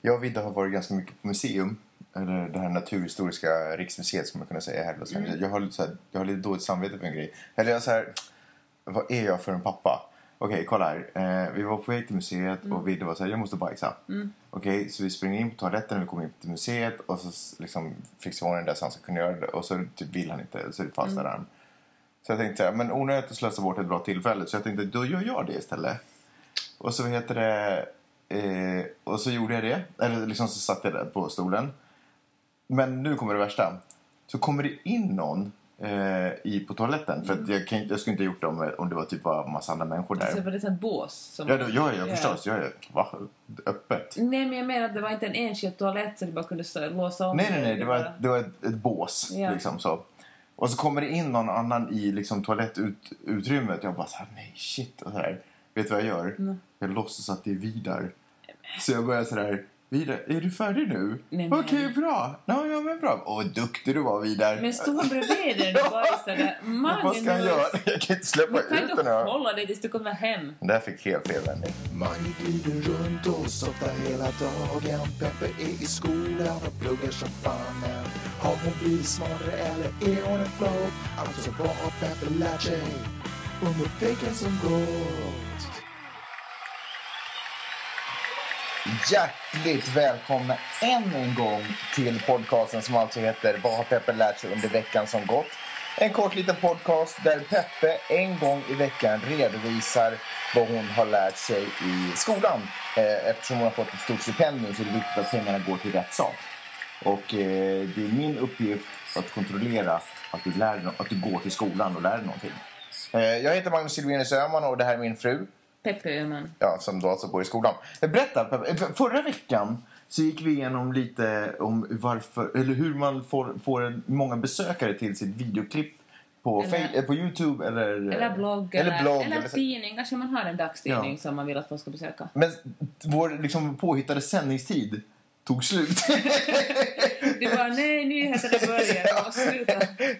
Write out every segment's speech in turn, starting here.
Jag och Vidde har varit ganska mycket på museum. Eller det här naturhistoriska riksmuseet som man kunna säga här Mm. Jag, har lite så här, jag har lite dåligt samvete för en grej. Eller jag så här, vad är jag för en pappa? Okej, kolla här. Eh, vi var på väg till museet Mm. och Vidde var så här, jag måste bajsa. Okej, så vi springer in på toaletten när vi kommer in till museet och så liksom fixar vi ordning där så han ska kunna göra det. Och så typ vill han inte, så det fast Mm. han. Så jag tänkte så här, men onödigt att slösa bort ett bra tillfälle. Så jag tänkte, då gör jag det istället. Och så heter det... Eh, och så gjorde jag det. Eller liksom så satt jag där på stolen. Men nu kommer det värsta. Så kommer det in någon eh, i, på toaletten. För att jag, kan, jag skulle inte ha gjort det om, om det var typ bara massa andra människor Så där. var det ett sånt bås? Som... Ja, då jag Ja. förstås. Jag gör, va? Öppet. Nej, men jag menar att det var inte en enskild toalett så du bara kunde stå- låsa om Nej, nej, nej. Det var, det var ett, ett bås. Ja. Liksom så. Och så kommer det in någon annan i liksom, toalettutrymmet. Jag bara så här, nej shit. Och så här. Vet du vad jag gör? Mm. Jag låtsas att det är Vidar. Så jag börjar så där, Vidar, är du färdig nu? Okej, bra. Ja, ja, men bra. Åh, vad duktig du var, Vidar. Men stod han bredvid dig och bajsade? Vad ska Magnus! göra? Jag kan inte släppa Du kan ut inte den här. hålla dig tills du kommer hem. Det här fick helt fel vändning. Mange glider runt och softar hela dagen Peppe är i skolan och pluggar som fan men Har hon blivit smartare eller är hon en flow? Alltså vad har Peppe lärt sig under veckan som gått? Hjärtligt välkomna än en gång till podcasten som alltså heter Vad har Peppe lärt sig under veckan som gått? En kort liten podcast där Peppe en gång i veckan redovisar vad hon har lärt sig i skolan. Eh, eftersom hon har fått ett stort stipendium så är det viktigt att pengarna går till rätt sak. Och eh, det är min uppgift att kontrollera att du, lär, att du går till skolan och lär dig någonting. Eh, jag heter Magnus Silvenius Öhman och det här är min fru Peppe Öhman. Ja, som då alltså går i skolan. Eh, Berätta, Peppe. Eh, Förra veckan så gick vi igenom lite om varför, eller hur man får, får många besökare till sitt videoklipp på, Eller- eh, på Youtube eller... Eller blogg. Eller, blogg eller eller tidning. Kanske man har en dagstidning Ja. som man vill att folk ska besöka. Men vår liksom, påhittade sändningstid tog slut. Du bara, nej, nyheterna börjar. Sluta.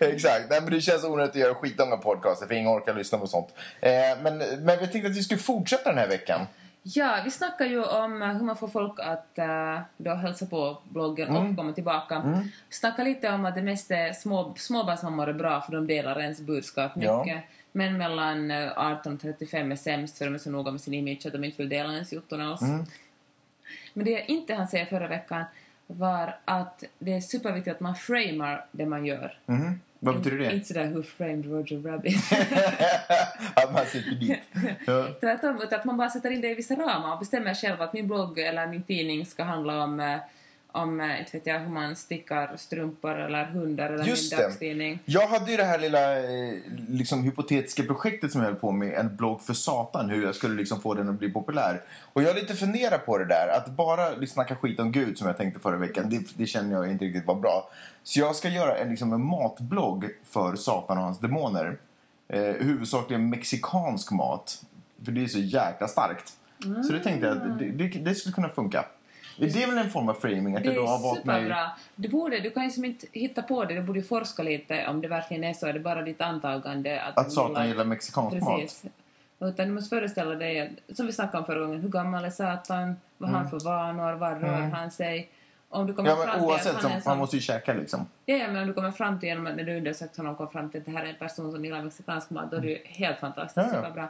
Exakt. Nej, men det känns onödigt att göra skitlånga podcaster för ingen orkar lyssna på sånt. Eh, men, men vi tänkte att vi skulle fortsätta den här veckan. Ja, vi snackar ju om eh, hur man får folk att uh, då hälsa på bloggen och komma tillbaka. Snacka lite om att det mest är små, småbarnsmammor är bra för de delar ens budskap Ja. mycket. Men mellan eh, 18 och 35 är sämst för de är så noga med sin image att de inte vill dela ens jotton alls. Men det jag inte hann säga förra veckan var att det är superviktigt att man framar det man gör. Mhm. Vad betyder det? Inte sådär Who framed Roger Rabbit. att man sitter dit. Ja. Tvärtom, att man bara sätter in det i vissa ramar och bestämmer själv att min blogg eller min tidning ska handla om, eh, om eh, inte vet jag, hur man stickar strumpor eller hundar eller Just min dagstidning. Jag hade ju det här lilla eh, liksom, hypotetiska projektet som jag höll på med, en blogg för satan, hur jag skulle liksom få den att bli populär. Och jag har lite funderat på det där, att bara liksom snacka skit om Gud som jag tänkte förra veckan, det, det känner jag inte riktigt var bra. Så jag ska göra en, liksom, en matblogg för Satan och hans demoner. Eh, huvudsakligen mexikansk mat, för det är så jäkla starkt. Så det tänkte jag att det, det, det skulle kunna funka. Det är väl en form av framing, att Det då har mig... superbra. Du, borde, du kan ju som inte hitta på det, du borde forska lite om det verkligen är så. Är det bara ditt antagande att, Att Satan gillar mexikansk mat. Utan du måste föreställa dig, som vi snackade om förra gången, hur gammal är Satan, vad har han för vanor, var rör han sig? Om du kommer Mm. Ja, fram men till oavsett, han man sån- måste ju käka liksom. Ja, ja, men om du kommer fram till, genom att när du undersökt honom, kom fram till att det här är en person som gillar mexikansk mat, då är det ju helt fantastiskt, Ja, ja. superbra.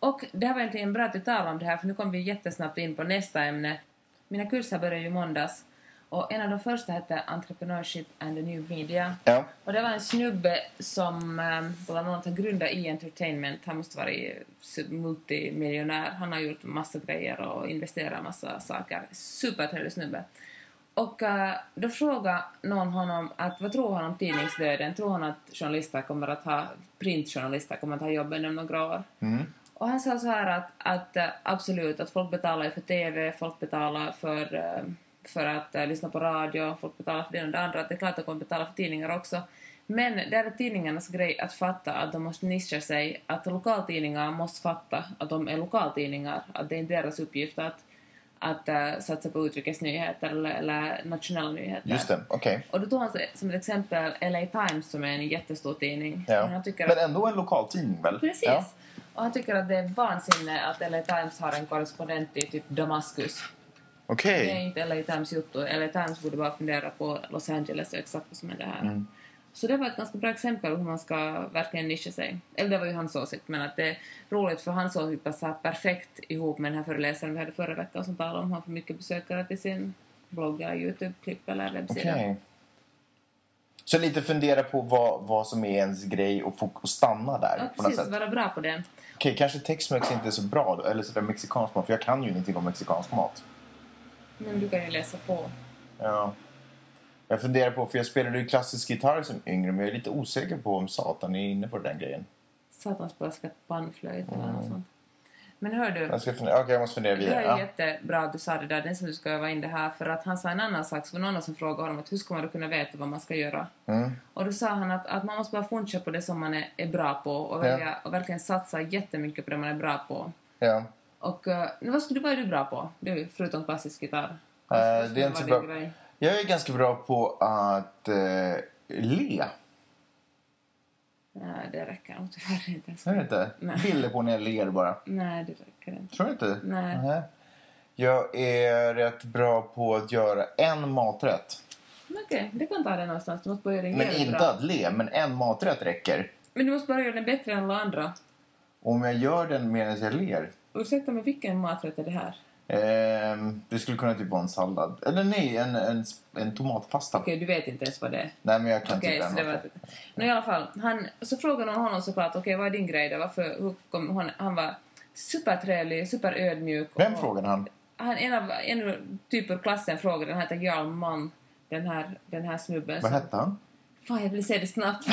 Och det här var egentligen bra att du talade om det här, för nu kommer vi jättesnabbt in på nästa ämne. Mina kurser började ju i måndags, och en av de första hette Entrepreneurship and the New Media. Ja. Och det var en snubbe som um, bland annat har grundat E-entertainment. Han måste vara multimiljonär. Han har gjort massa grejer och investerat massa saker. Supertrevlig snubbe. Och eh, då frågade någon honom att vad tror han om tidningsdöden? Tror han att journalister kommer att ha, printjournalister kommer att ha jobb inom några år? Och han sa så här att, att eh, absolut, att folk betalar för TV, folk betalar för, eh, för att eh, lyssna på radio, folk betalar för det och det andra. Det är klart att de kommer betala för tidningar också. Men det är tidningarnas grej att fatta att de måste nischa sig, att lokaltidningar måste fatta att de är lokaltidningar, att det är deras uppgift att, att eh, satsa på utrikesnyheter eller, eller nationella nyheter. Just det, okej. Och då tog han som ett exempel LA Times som är en jättestor tidning. Ja. Han tycker Men ändå en lokaltidning väl? Precis. Ja. Och han tycker att det är vansinne att LA Times har en korrespondent i typ Damaskus. Okej. Det är inte LA Times jotto. LA Times borde bara fundera på Los Angeles och exakt vad som är det här. Mm. Så det var ett ganska bra exempel hur man ska verkligen nischa sig. Eller det var ju hans åsikt, men att det är roligt för hans åsikt passar perfekt ihop med den här föreläsaren vi hade förra veckan som talade om han får mycket besökare till sin blogg eller Youtube-klipp eller webbsida. Okej. Så lite fundera på vad, vad som är ens grej och, få, och stanna där Ja, på något precis. Vara bra på den. Okej, kanske Tex-Mex inte är så bra då, eller sådär mexikansk mat, för jag kan ju ingenting om mexikansk mat. Men du kan ju läsa på. Ja. Jag funderar på, för jag spelade ju klassisk gitarr som yngre, men jag är lite osäker på om Satan är inne på den grejen. Satans påska pannflöjt eller något sånt. Men hör du. Jag ska fundera, okej, jag måste fundera Det är vidare. Ja. jättebra att du sa det där, den som du ska öva in det här, för att han sa en annan sak, så var någon som frågade honom att hur ska man då kunna veta vad man ska göra? Mm. Och då sa han att, att man måste bara fortsätta på det som man är, är bra på och, Ja. välja, och verkligen satsa jättemycket på det man är bra på. Ja. Och uh, vad, skulle, vad är du bra på, du, förutom klassisk gitarr? Vad det är inte så bra. Jag är ganska bra på att eh, le. Ja, det räcker nog tyvärr inte. Är det inte? Nej. Bilder på när jag ler bara. Nej, det räcker inte. Tror du inte? Nej. Nähä. Jag är rätt bra på att göra en maträtt. Okej, det kan ta det någonstans. Du måste börja göra Men inte bra. att le, men en maträtt räcker. Men du måste bara göra den bättre än alla andra. Om jag gör den medan jag ler. Ursäkta, men vilken maträtt är det här? Ehm, det skulle kunna typ vara en sallad. Eller nej, en, en, en tomatpasta. Okej, du vet inte ens vad det är. Nej, men jag kan Okej, typ det var... Men i alla fall, han, så frågade hon honom såklart, okej vad är din grej då? Varför, hur kom, hon, han var supertrevlig, superödmjuk. Vem och- frågade han? Han, en av, en typ ur klassen frågade, han heter Jarl Mann, den här, den här snubben. Vad hette han? Fan, jag vill säga det snabbt.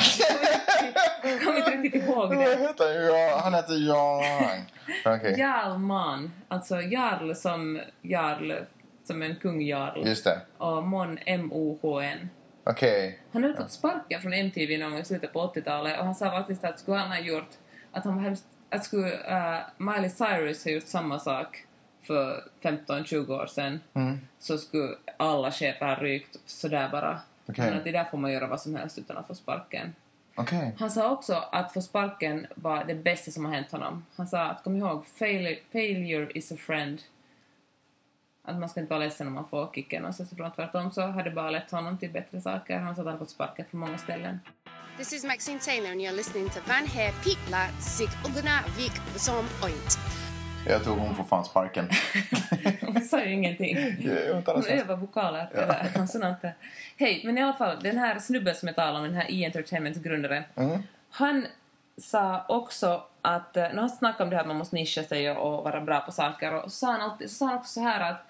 Jag kommer inte riktigt ihåg Vad det. hette han? Ja, han. Okej, Jarl Mann, alltså Jarl som Jarl, som en kung Jarl. just det. Och Mon, M-O-H-N. Okej. Han hade fått sparken från MTV någon gång i slutet på 80-talet och han sa faktiskt att skulle han ha gjort att han var hemskt, att skulle uh, Miley Cyrus ha gjort samma sak för 15-20 år sedan Mm. så skulle alla chefer ha rykt sådär bara. Okej. Men att det där får man göra vad som helst utan att få sparken. Okej. Han sa också att få sparken var det bästa som har hänt honom. Han sa att kom ihåg, failure, failure is a friend. Att man ska inte vara ledsen om man får kicken. Och så så tvärtom så har det bara lett honom till bättre saker. Han sa att han fått sparken från många ställen. This is Maxine Taylor and you're listening to Van Hair Pipla Sig Ugna Vik Som Oint. Jag tror hon får fan sparken. Hon sa ju ingenting. Ja, Hon övar vokaler eller konsonanter. Hej, men i alla fall, den här snubben som jag talade om, den här E-Entertainments grundare, Mm. han sa också att, eh, när han snackade om det här att man måste nischa sig och, och vara bra på saker, och så sa han, alltid, så sa han också så här att,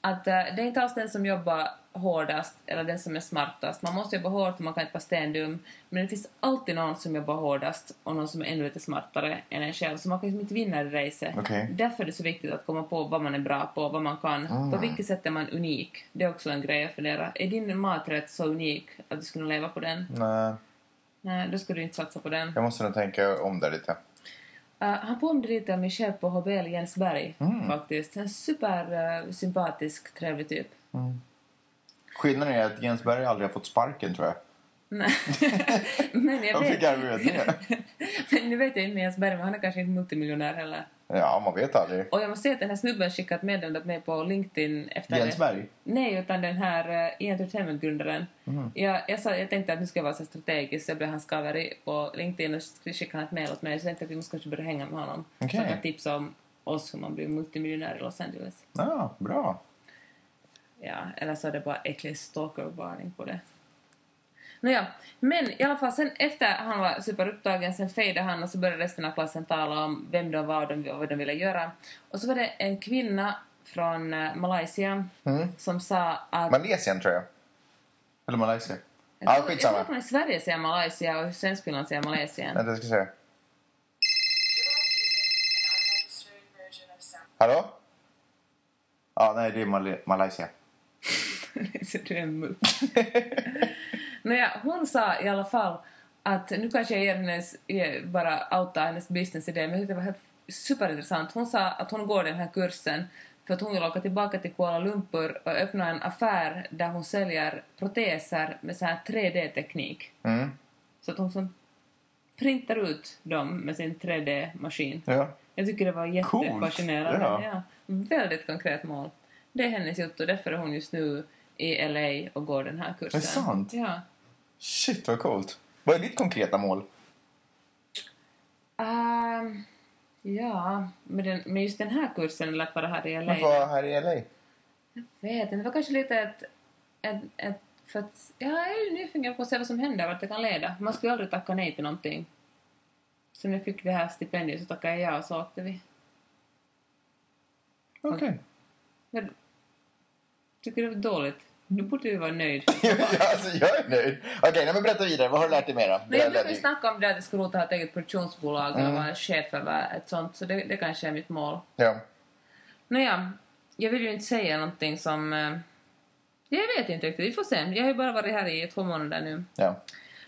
att eh, det är inte alls den som jobbar hårdast eller den som är smartast. Man måste jobba hårt och man kan inte vara stendum. Men det finns alltid någon som jobbar hårdast och någon som är ännu lite smartare än en själv. Så man kan liksom inte vinna det racet. Okej. Därför är det så viktigt att komma på vad man är bra på, vad man kan. Mm. På vilket sätt är man unik? Det är också en grej att fundera. Är din maträtt så unik att du skulle leva på den? Nej, Nej, då ska du inte satsa på den. jag måste nog tänka om där lite. Uh, han påminner lite om mig själv på HBL Jensberg, Mm. faktiskt. En supersympatisk, trevlig typ. Skillnaden är att Jens Berg aldrig har fått sparken, tror jag. Nej. men jag fick vet... arva det. men nu vet jag inte med Jens Berg, men han är kanske inte multimiljonär heller. Ja, man vet aldrig. Och jag måste säga att den här snubben skickat ett meddelande till mig på LinkedIn efter Jens Berg? Nej, utan den här uh, E-Entertainment-grundaren. Mhm. Jag, jag, sa, jag tänkte att nu ska jag vara så strategisk, så jag blev hans cover på LinkedIn och skickade han ett mail åt mig. Så jag tänkte att vi måste kanske börja hänga med honom. Okej. Så han kan tipsa om oss hur man blir multimiljonär i Los Angeles. Ja, bra. Ja, eller så är det bara äcklig stalker-varning på det. Nåja, men i alla fall sen efter han var superupptagen, sen fejdade han och så började resten av klassen tala om vem de var och de- vad de ville göra. Och så var det en kvinna från eh, Malaysia Mm. som sa att... Malaysia, tror jag. Eller Malaysia. Jag Ja, tror- Jag tror skitsamma. att i Sverige säger Malaysia och i Svenskfinland säger Malaysia. Vänta, jag ska se. Hallå? Ja, nej, det är Mal Malaysia. så du är en mupp. Nåja, hon sa i alla fall att, nu kanske jag ger hennes, bara outa hennes businessidé, men jag tyckte det var helt superintressant. Hon sa att hon går den här kursen för att hon vill åka tillbaka till Kuala Lumpur och öppna en affär där hon säljer proteser med så här 3D-teknik. Mm. Så att hon som printar ut dem med sin 3D-maskin. Ja. Jag tycker det var jättefascinerande. Ja. Ja. Väldigt konkret mål. Det är hennes jotto, därför är hon just nu i LA och går den här kursen. Är det sant? Ja. Shit, vad coolt. Vad är ditt konkreta mål? Ehm, ja, med, den, med just den här kursen, eller att vara här i LA. Att vara här i LA? vet inte, det var kanske lite ett, ett, ett för att, ja, jag är nyfiken på att se vad som händer, vart det kan leda. Man skulle aldrig tacka nej till någonting. Så när jag fick det här stipendiet så tackade jag ja och så åkte vi. Okej. Men, tycker du det var dåligt? Nu borde du vara nöjd. ja, alltså, jag är nöjd. Okej, men berätta vidare. Vad har du lärt dig? Men jag Det brukar ju snacka om det att jag skulle ha ett eget produktionsbolag Mm. eller vara chef över ett sånt, så det, det kanske är mitt mål. Ja. Nåja, jag vill ju inte säga någonting som... eh, Jag vet inte riktigt, vi får se. Jag har ju bara varit här i två månader nu. ja.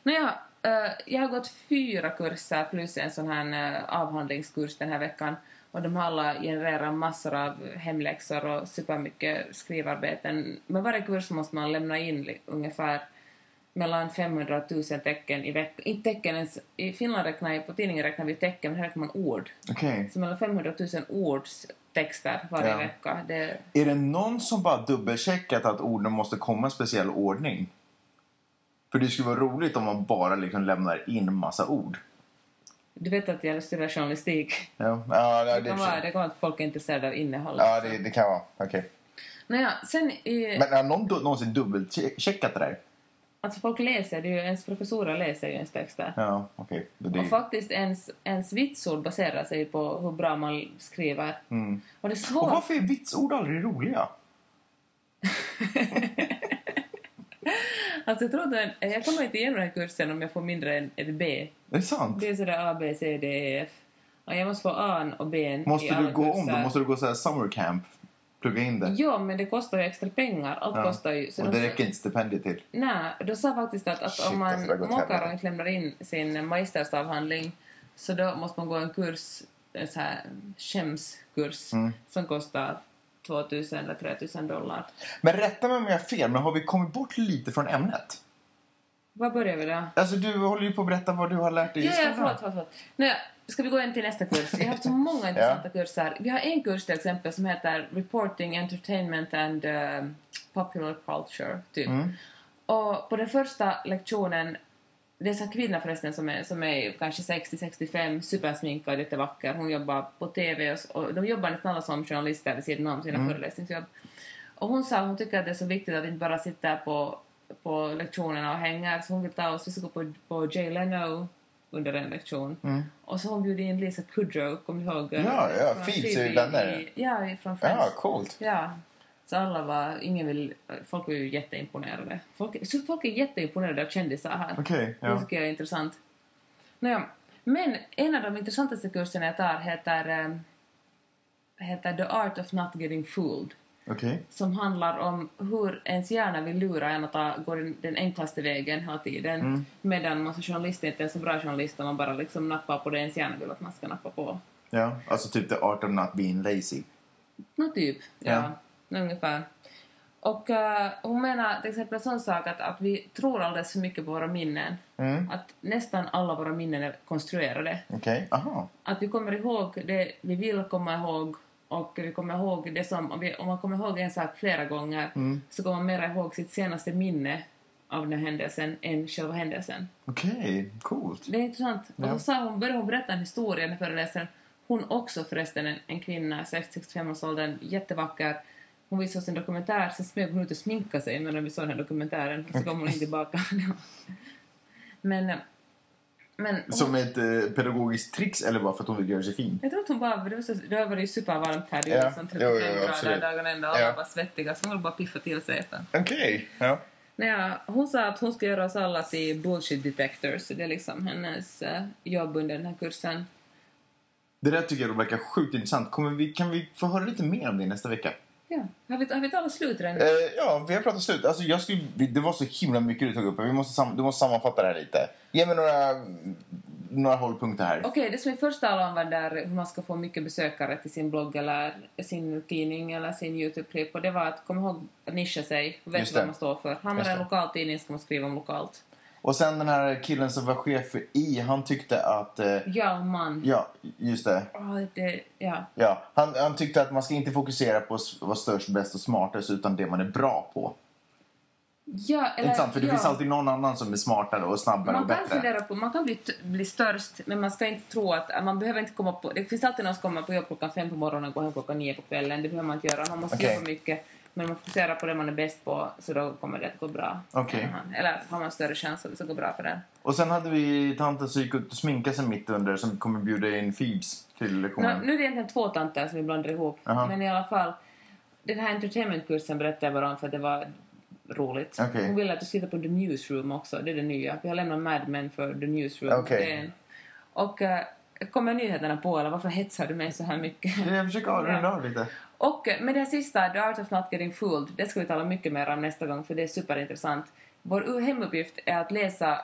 Nåja, eh, jag har gått fyra kurser plus en sån här eh, avhandlingskurs den här veckan. Och de har alla genererat massor av hemläxor och supermycket skrivarbeten. Med varje kurs måste man lämna in ungefär mellan 500 och 1000 tecken i veckan. Inte tecken ens, i Finland räknar jag, på tidningen räknar vi tecken, men här räknar man ord. Okej. Så mellan 500 och 1000 ords texter varje Ja. vecka. Det, Är det någon som bara dubbelcheckat att orden måste komma i speciell ordning? För det skulle vara roligt om man bara liksom lämnar in massa ord. Du vet att jag studerar journalistik. Ja, ja det, Det det, kan vara, det kan vara att folk är intresserade av innehållet. ja, det, det kan vara. Okej. Nåja, sen i... Men har någon någonsin dubbelcheckat det där? Alltså folk läser det ju, ens professorer läser ju ens texter. Ja, okej. Det- Och faktiskt ens, ens vitsord baserar sig på hur bra man skriver. Mm. Och det är Och svårt. varför är vitsord aldrig roliga? Alltså jag tror att jag kommer inte igenom den här kursen om jag får mindre än ett B. Är det sant? Det är sådär A, B, C, D, E, F. Och jag måste få A och B Måste du gå om kurser. då? Måste du gå så här summer camp? Plugga in det? Ja, men det kostar ju extra pengar. Allt Ja. kostar ju. Så Och de det sa- räcker inte stipendiet till? Nej, de sa faktiskt att, att Shit, om man mockar och inte lämnar in sin magistersavhandling så då måste man gå en kurs, en så här skämskurs Mm. som kostar 2000 eller 3000 dollar. Men rätta mig om jag har fel, men har vi kommit bort lite från ämnet? Vad börjar vi då? Alltså du håller ju på att berätta vad du har lärt dig i Ja, ja, skolan. förlåt, förlåt. förlåt. Nej, ska vi gå in till nästa kurs? Vi har haft så många intressanta kurser. Vi har en kurs till exempel som heter Reporting, Entertainment and eh, Popular Culture, typ. Mm. Och på den första lektionen, en kvinna förresten som är, som är kanske 60-65, supersminkad, jättevacker. Hon jobbar på TV och, och de jobbar nästan alla som journalister vid sidan om sina Mm. föreläsningsjobb. Och hon sa att hon tycker att det är så viktigt att inte bara sitta på, på lektionerna och hänger, så hon vill ta oss, vi ska gå på, på Jay Leno under en lektion. Mm. Och så har hon bjudit in Lisa Kudrow, kommer du ihåg? Ja, ja, Phoebes Phoebe är vänner. i- Ja, från Friends. Ja, coolt. Ja. Så alla var, ingen vill, folk var ju jätteimponerade. Folk, så folk är jätteimponerade av kändisar här. Det ja. tycker jag är intressant. Nåja, men en av de intressantaste kurserna jag tar heter, eh, heter The Art of Not Getting Fooled. Okej. Som handlar om hur ens hjärna vill lura en att ta, gå den, den enklaste vägen hela tiden. Mm. Medan man som journalist inte är så bra journalist om man bara liksom nappar på det ens hjärna vill att man ska nappa på. Ja, alltså typ the art of not being lazy. Nå typ, ja. Ja. Ungefär. Och eh, hon menar till exempel en sån sak att, att vi tror alldeles för mycket på våra minnen. Mm. Att nästan alla våra minnen är konstruerade. Aha. Att vi kommer ihåg det vi vill komma ihåg och vi kommer ihåg det som, om, vi, om man kommer ihåg en sak flera gånger Mm. så kommer man mer ihåg sitt senaste minne av den händelsen än själva händelsen. Okej, coolt. Det är intressant. Och Ja. då sa hon, började hon berätta en historia den föreläsaren. Hon också förresten, en, en kvinna, 60-65-årsåldern, jättevacker. Hon visade oss en dokumentär, sen smög hon ut och sminkade sig medan vi såg den här dokumentären. Och så kom hon in tillbaka. men, men hon, Som ett eh, pedagogiskt trix eller bara för att hon vill göra sig fin? jag tror att hon bara, det var, så, det var ju supervarmt här, det Ja, var liksom jo, 35 jo, grader dagen ända, alla Ja. var svettiga, så hon ville bara piffa till sig. Okej. Ja. Ja, hon sa att hon ska göra oss alla till bullshit detectors, det är liksom hennes eh, jobb under den här kursen. Det där tycker jag verkar sjukt intressant. Kommer vi, kan vi få höra lite mer om det nästa vecka? Ja, har vi, har vi talat slut redan? Eh, ja, vi har pratat slut. Alltså, jag skulle, det var så himla mycket du tog upp. Vi måste du måste sammanfatta det här lite. Ge mig några, några hållpunkter här. Okej, det som vi först talade om var där hur man ska få mycket besökare till sin blogg eller sin tidning eller sin Youtube-klipp och det var att komma ihåg att nischa sig och veta vad man står för. Har man en lokal tidning ska man skriva om lokalt. Och sen den här killen som var chef för I, han tyckte att... Eh, Ja, man. ja, just det. Åh, det, ja. Ja, han, han tyckte att man ska inte fokusera på att vara störst, bäst och smartast utan det man är bra på. Ja, eller, Inte sant? För det ja. finns alltid någon annan som är smartare och snabbare Man och bättre. fundera på, man kan bli, bli störst, men man ska inte tro att, man behöver inte komma på, det finns alltid någon som kommer på jobb klockan fem på morgonen och går hem klockan nio på kvällen, det behöver man inte göra, man måste Okej. jobba mycket, men man fokuserar på det man är bäst på, så då kommer det att gå bra. Okej. Eller har man större chans att det ska gå bra för den. Och sen hade vi tanten som gick ut och sminkade sig mitt under som kommer bjuda in Phoebes till lektionen. nu är det egentligen två tanter som vi blandar ihop, Aha. men i alla fall, den här entertainmentkursen berättade jag bara om för att det var roligt. Okej. Hon ville att du ska titta på The Newsroom också, det är det nya. Vi har lämnat Mad Men för The Newsroom. Det en- Och eh, kommer nyheterna på eller varför hetsar du mig så här mycket? Jag försöker avrunda av lite. Och eh, med det sista, The Art of Not Getting Fooled, det ska vi tala mycket mer om nästa gång för det är superintressant. Vår hemuppgift är att läsa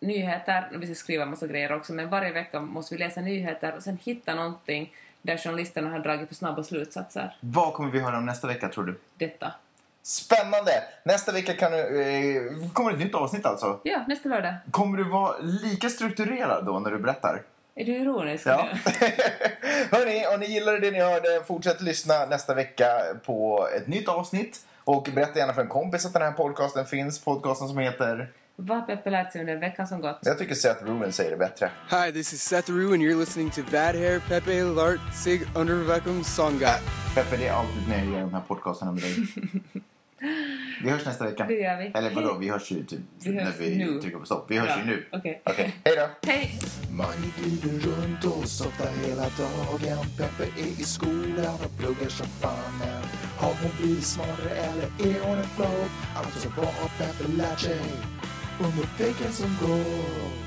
nyheter, och vi ska skriva massa grejer också, men varje vecka måste vi läsa nyheter och sen hitta någonting där journalisterna har dragit för snabba slutsatser. Vad kommer vi höra om nästa vecka tror du? Detta. Spännande! Nästa vecka kan du, eh, kommer ett nytt avsnitt alltså. Ja, nästa lördag. Kommer du vara lika strukturerad då när du berättar? Är du ironisk Ja. Hörni, om ni gillade det ni hörde, fortsätt lyssna nästa vecka på ett nytt avsnitt. Och berätta gärna för en kompis att den här podcasten finns. Podcasten som heter... Vad Peppe lärt sig under veckan som gått? Jag tycker Seth Ruben säger det bättre. Hi, this is Seth Rue, and you're listening to Bad Hair Pepe Lart Sig Undervakum Songa. Peppe, det är alltid när jag gör de här podcasterna med dig. Vi hörs nästa vecka. Det gör vi. Eller vadå, Hej. vi hörs ju typ Vi hörs när vi nu. trycker på stopp. Vi hörs Ja, ju nu. okej. Okej, hej då! Hej! Mange glider runt och softar hela dagen. Peppe är i skolan och pluggar som fan. Har hon blivit smartare eller är hon en flop? Alltså vad har Peppe lärt sig under veckan som går?